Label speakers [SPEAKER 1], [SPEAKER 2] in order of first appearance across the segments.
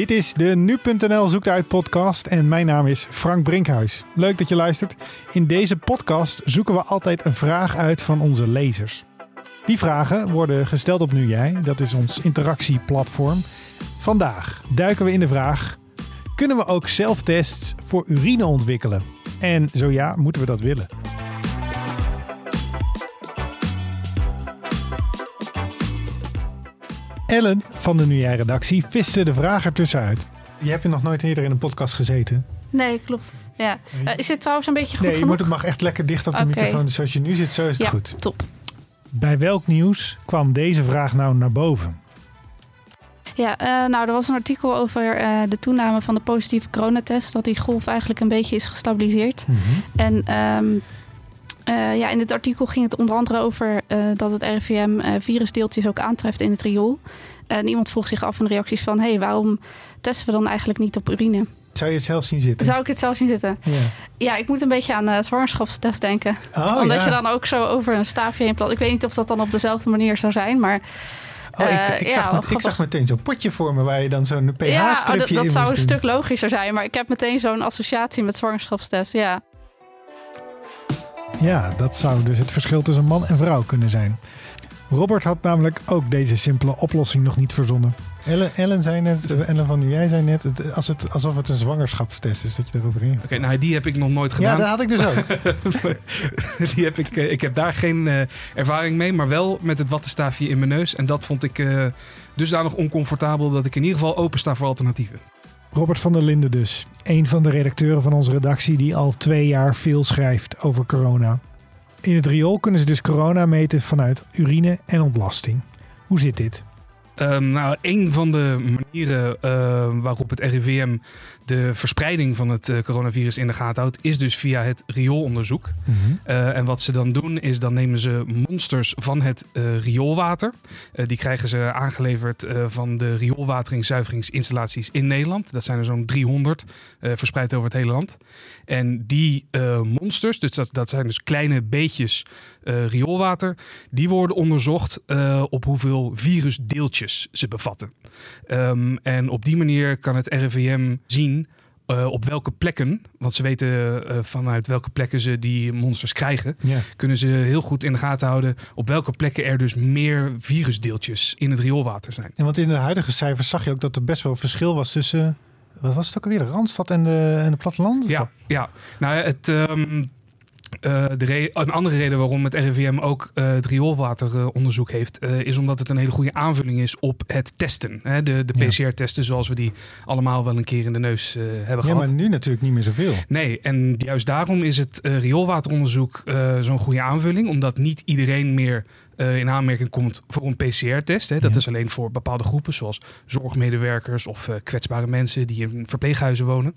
[SPEAKER 1] Dit is de Nu.nl Zoekt Uit podcast en mijn naam is Frank Brinkhuis. Leuk dat je luistert. In deze podcast zoeken we altijd een vraag uit van onze lezers. Die vragen worden gesteld op Nu Jij, dat is ons interactieplatform. Vandaag duiken we in de vraag: kunnen we ook zelftests voor urine ontwikkelen? En zo ja, moeten we dat willen? Ellen van de Nu Jij redactie viste de vraag ertussenuit. Je hebt nog nooit eerder in een podcast gezeten.
[SPEAKER 2] Nee, klopt. Ja. Uh, is dit trouwens een beetje goed
[SPEAKER 1] Nee, je moet, het mag echt lekker dicht op de microfoon. Dus zoals je nu zit, zo is het
[SPEAKER 2] ja,
[SPEAKER 1] goed.
[SPEAKER 2] top.
[SPEAKER 1] Bij welk nieuws kwam deze vraag nou naar boven?
[SPEAKER 2] Ja, eh, nou, er was een artikel over eh, de toename van de positieve coronatest. Dat die golf eigenlijk een beetje is gestabiliseerd. En ehm, eh, ja, in dit artikel ging het onder andere over eh, dat het RIVM eh, virusdeeltjes ook aantreft in het riool. En iemand vroeg zich af in de reacties van... hé, hey, waarom testen we dan eigenlijk niet op urine?
[SPEAKER 1] Zou je het zelf zien zitten?
[SPEAKER 2] Zou ik het zelf zien zitten?
[SPEAKER 1] Ja.
[SPEAKER 2] Ja, ik moet een beetje aan zwangerschapstest denken.
[SPEAKER 1] Oh,
[SPEAKER 2] Omdat
[SPEAKER 1] ja.
[SPEAKER 2] je dan ook zo over een staafje heen plat. Ik weet niet of dat dan op dezelfde manier zou zijn, maar...
[SPEAKER 1] Oh, ik, ik,
[SPEAKER 2] ja,
[SPEAKER 1] zag, met- ik zag meteen zo'n potje voor me waar je dan zo'n
[SPEAKER 2] ja, oh,
[SPEAKER 1] pH-stripje
[SPEAKER 2] dat, dat zou een
[SPEAKER 1] doen.
[SPEAKER 2] stuk logischer zijn. Maar ik heb meteen zo'n associatie met zwangerschapstest. Ja.
[SPEAKER 1] Ja, dat zou dus het verschil tussen man en vrouw kunnen zijn. Robert had namelijk ook deze simpele oplossing nog niet verzonnen. Ellen, Ellen zei net, Ellen van jij zei net, het, als het, alsof het een zwangerschapstest is, dat je erover in.
[SPEAKER 3] Oké, nou die heb ik nog nooit
[SPEAKER 1] Ja,
[SPEAKER 3] gedaan.
[SPEAKER 1] dat had ik dus ook.
[SPEAKER 3] die heb ik, eh, ik heb daar geen eh, ervaring mee, maar wel met het wattenstaafje in mijn neus. En dat vond ik eh, dusdanig oncomfortabel dat ik in ieder geval opensta voor alternatieven.
[SPEAKER 1] Robert van der Linden dus. Een van de redacteuren van onze redactie die al twee jaar veel schrijft over corona. In het riool kunnen ze dus corona meten vanuit urine en ontlasting. Hoe zit dit?
[SPEAKER 3] Ehm, nou, een van de manieren eh, waarop het RIVM de verspreiding van het eh, coronavirus in de gaten houdt, is dus via het rioolonderzoek. Eh, en wat ze dan doen, is dan nemen ze monsters van het eh, rioolwater. Die krijgen ze aangeleverd van de rioolwateringszuiveringsinstallaties in Nederland. Dat zijn er zo'n 300, eh, verspreid over het hele land. En die monsters, dus dat, dat zijn dus kleine beetjes rioolwater, die worden onderzocht op hoeveel virusdeeltjes ze bevatten. Ehm, en op die manier kan het RIVM zien eh, op welke plekken, want ze weten eh, vanuit welke plekken ze die monsters krijgen,
[SPEAKER 1] Ja.
[SPEAKER 3] kunnen ze heel goed in de gaten houden op welke plekken er dus meer virusdeeltjes in het rioolwater zijn.
[SPEAKER 1] En want in de huidige cijfers zag je ook dat er best wel verschil was tussen, wat was het ook alweer, de Randstad en de, en de platteland?
[SPEAKER 3] Ja, ja. Nou, het, ehm, eh, de een andere reden waarom het RIVM ook eh, het rioolwateronderzoek heeft, eh, is omdat het een hele goede aanvulling is op het testen. Hè? De, de
[SPEAKER 1] Ja.
[SPEAKER 3] PCR-testen zoals we die allemaal wel een keer in de neus hebben
[SPEAKER 1] Ja,
[SPEAKER 3] gehad.
[SPEAKER 1] maar nu natuurlijk niet meer zoveel.
[SPEAKER 3] Nee, en juist daarom is het rioolwateronderzoek zo'n goede aanvulling. Omdat niet iedereen meer eh, in aanmerking komt voor een PCR-test. Dat
[SPEAKER 1] Ja.
[SPEAKER 3] is alleen voor bepaalde groepen, zoals zorgmedewerkers of eh, kwetsbare mensen die in verpleeghuizen wonen.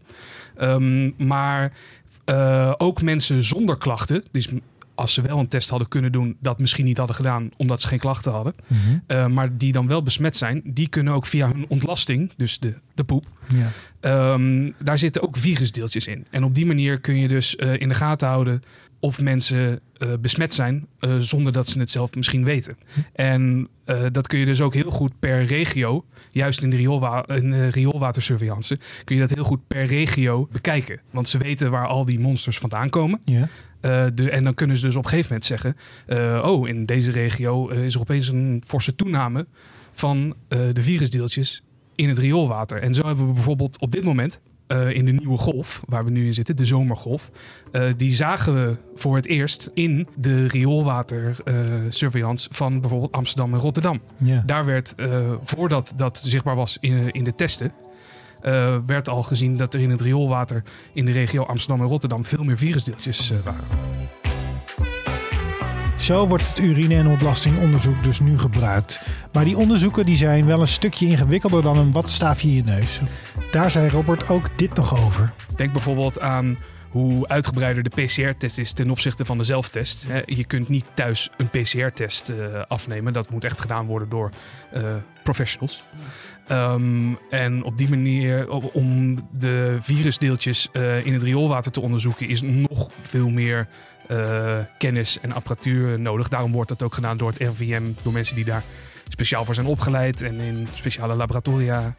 [SPEAKER 3] Ehm, maar eh, ook mensen zonder klachten, dus als ze wel een test hadden kunnen doen, dat misschien niet hadden gedaan omdat ze geen klachten hadden. eh, maar die dan wel besmet zijn, die kunnen ook via hun ontlasting, dus de, de poep,
[SPEAKER 1] Ja.
[SPEAKER 3] Ehm, daar zitten ook virusdeeltjes in. En op die manier kun je dus in de gaten houden of mensen eh, besmet zijn eh, zonder dat ze het zelf misschien weten. En eh, dat kun je dus ook heel goed per regio, juist in de, rioolwa in de rioolwatersurveillance, kun je dat heel goed per regio bekijken. Want ze weten waar al die monsters vandaan komen.
[SPEAKER 1] Ja.
[SPEAKER 3] De, en dan kunnen ze dus op een gegeven moment zeggen: Oh, in deze regio is er opeens een forse toename van de virusdeeltjes in het rioolwater. En zo hebben we bijvoorbeeld op dit moment eh, in de nieuwe golf, waar we nu in zitten, de zomergolf, eh, die zagen we voor het eerst in de rioolwatersurveillance van bijvoorbeeld Amsterdam en Rotterdam.
[SPEAKER 1] Ja.
[SPEAKER 3] Daar werd, eh, voordat dat zichtbaar was in, in de testen, eh, werd al gezien dat er in het rioolwater in de regio Amsterdam en Rotterdam veel meer virusdeeltjes eh, waren.
[SPEAKER 1] Zo wordt het urine- en ontlastingonderzoek dus nu gebruikt. Maar die onderzoeken die zijn wel een stukje ingewikkelder dan een wattenstaafje in je neus. Daar zei Robert ook dit nog over.
[SPEAKER 3] Denk bijvoorbeeld aan hoe uitgebreider de PCR-test is ten opzichte van de zelftest. Je kunt niet thuis een PCR-test eh, afnemen. Dat moet echt gedaan worden door eh, professionals. Ehm, en op die manier, om de virusdeeltjes eh, in het rioolwater te onderzoeken, is nog veel meer eh, kennis en apparatuur nodig. Daarom wordt dat ook gedaan door het RIVM, door mensen die daar speciaal voor zijn opgeleid en in speciale laboratoria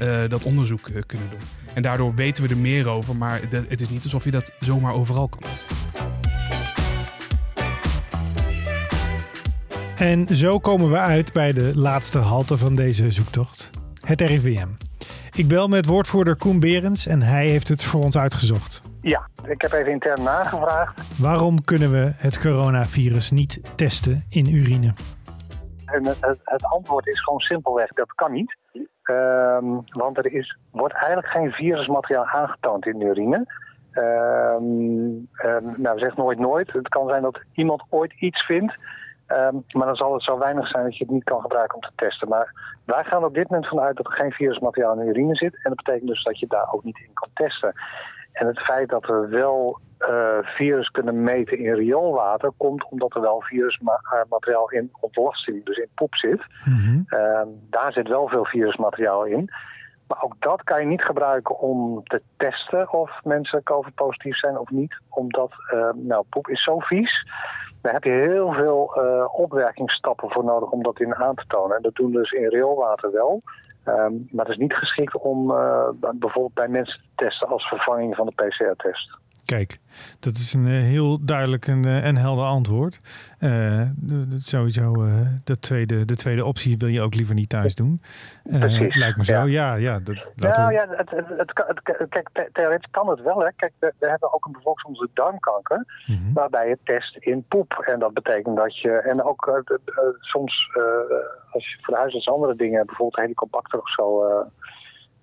[SPEAKER 3] uh, dat onderzoek uh, kunnen doen. En daardoor weten we er meer over, maar de, het is niet alsof je dat zomaar overal kan.
[SPEAKER 1] En zo komen we uit bij de laatste halte van deze zoektocht: het RIVM. Ik bel met woordvoerder Koen Berens en hij heeft het voor ons uitgezocht.
[SPEAKER 4] Ja, ik heb even intern nagevraagd.
[SPEAKER 1] Waarom kunnen we het coronavirus niet testen in urine?
[SPEAKER 4] En het, het, antwoord is gewoon simpelweg, dat kan niet. Ehm, want er is, wordt eigenlijk geen virusmateriaal aangetoond in de urine. Um, nou, zeg nooit nooit. Het kan zijn dat iemand ooit iets vindt. Maar dan zal het zo weinig zijn dat je het niet kan gebruiken om te testen. Maar wij gaan op dit moment vanuit dat er geen virusmateriaal in de urine zit. En dat betekent dus dat je daar ook niet in kan testen. En het feit dat we wel uh, virus kunnen meten in rioolwater komt omdat er wel virusmateriaal in ontlasting, dus in poep zit. Mm daar zit wel veel virusmateriaal in. Maar ook dat kan je niet gebruiken om te testen of mensen COVID-positief zijn of niet. Omdat, uh, nou, poep is zo vies. Daar heb je heel veel uh, opwerkingsstappen voor nodig om dat in aan te tonen. En dat doen we dus in rioolwater wel. Um, maar het is niet geschikt om uh, bijvoorbeeld bij mensen te testen als vervanging van de PCR-test.
[SPEAKER 1] Kijk, dat is een eh, heel duidelijk en, eh, en helder antwoord. Uh, sowieso, uh, de, tweede, de tweede optie wil je ook liever niet thuis doen. Uh, Precies. Lijkt me zo. Ja, ja. dat,
[SPEAKER 4] nou, ja het, het, het, kijk, theoretisch kan het wel. Hè. Kijk, we, we hebben ook een bevolkingsonderzoek darmkanker. Mm -hmm. Waarbij je test in poep. En dat betekent dat je... En ook soms, als je voor de huisarts andere dingen... Bijvoorbeeld helicobacter of zo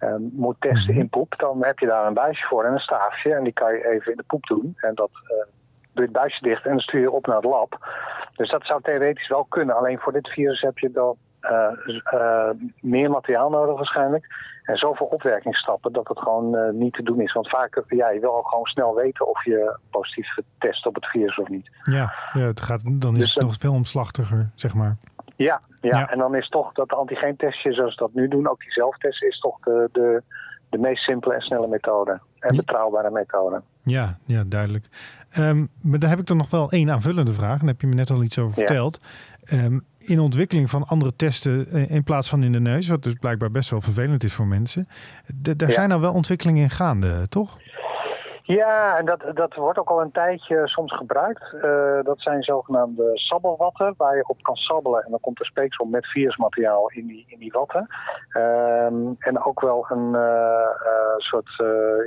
[SPEAKER 4] uh, moet testen mhm. in poep, dan heb je daar een buisje voor en een staafje. En die kan je even in de poep doen. En dat uh, doe je het buisje dicht en dan stuur je op naar het lab. Dus dat zou theoretisch wel kunnen. Alleen voor dit virus heb je dan uh, meer materiaal nodig waarschijnlijk. En zoveel opwerkingsstappen dat het gewoon niet te doen is. Want vaak, ja, je wil ook gewoon snel weten of je positief test op het virus of niet.
[SPEAKER 1] Ja, ja het gaat, dan is dus, het nog veel omslachtiger, zeg maar.
[SPEAKER 4] Ja, ja, en dan is toch dat antigeentestje zoals we dat nu doen, ook die zelftesten, is toch de, de, de meest simpele en snelle methode. En betrouwbare methode.
[SPEAKER 1] Ja, ja duidelijk. Um, maar daar heb ik dan nog wel één aanvullende vraag. Daar heb je me net al iets over verteld. Um, in ontwikkeling van andere testen eh, in plaats van in de neus, wat dus blijkbaar best wel vervelend is voor mensen. daar zijn nou wel ontwikkelingen in gaande, toch?
[SPEAKER 4] Ja, en dat, dat wordt ook al een tijdje soms gebruikt. Uh, dat zijn zogenaamde sabbelwatten, waar je op kan sabbelen. En dan komt er speeksel met virusmateriaal in die, in die watten. Um, en ook wel een uh, uh, soort,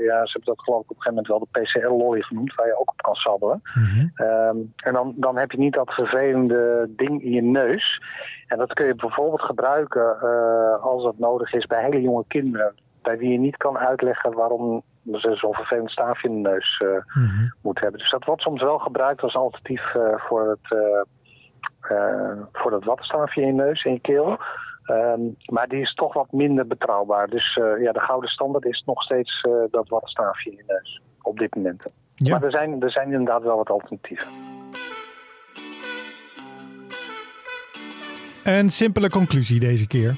[SPEAKER 4] ja, ze hebben dat geloof ik op een gegeven moment wel de PCR-lolly genoemd, waar je ook op kan sabbelen. Mm -hmm. um, en dan, dan heb je niet dat vervelende ding in je neus. En dat kun je bijvoorbeeld gebruiken als dat nodig is bij hele jonge kinderen bij wie je niet kan uitleggen waarom zo'n vervelend staafje in de neus uh, mm -hmm. moet hebben. Dus dat wordt soms wel gebruikt als alternatief uh, voor, het, uh, voor dat wattenstaafje in je neus, in je keel. Um, maar die is toch wat minder betrouwbaar. Dus ja, de gouden standaard is nog steeds dat wattenstaafje in je neus. Op dit moment. Ja. Maar er zijn, er zijn inderdaad wel wat alternatieven.
[SPEAKER 1] Een simpele conclusie deze keer.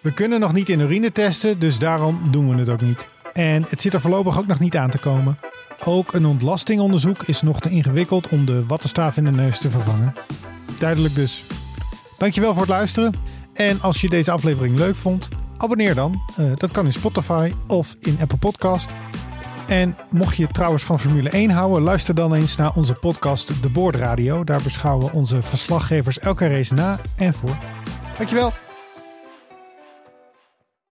[SPEAKER 1] We kunnen nog niet in urine testen, dus daarom doen we het ook niet. En het zit er voorlopig ook nog niet aan te komen. Ook een ontlastingonderzoek is nog te ingewikkeld om de wattenstaaf in de neus te vervangen. Duidelijk dus. Dankjewel voor het luisteren. En als je deze aflevering leuk vond, abonneer dan. Uh, dat kan in Spotify of in Apple Podcast. En mocht je trouwens van Formule 1 houden, luister dan eens naar onze podcast De Boordradio. Daar beschouwen onze verslaggevers elke race na en voor. Dankjewel.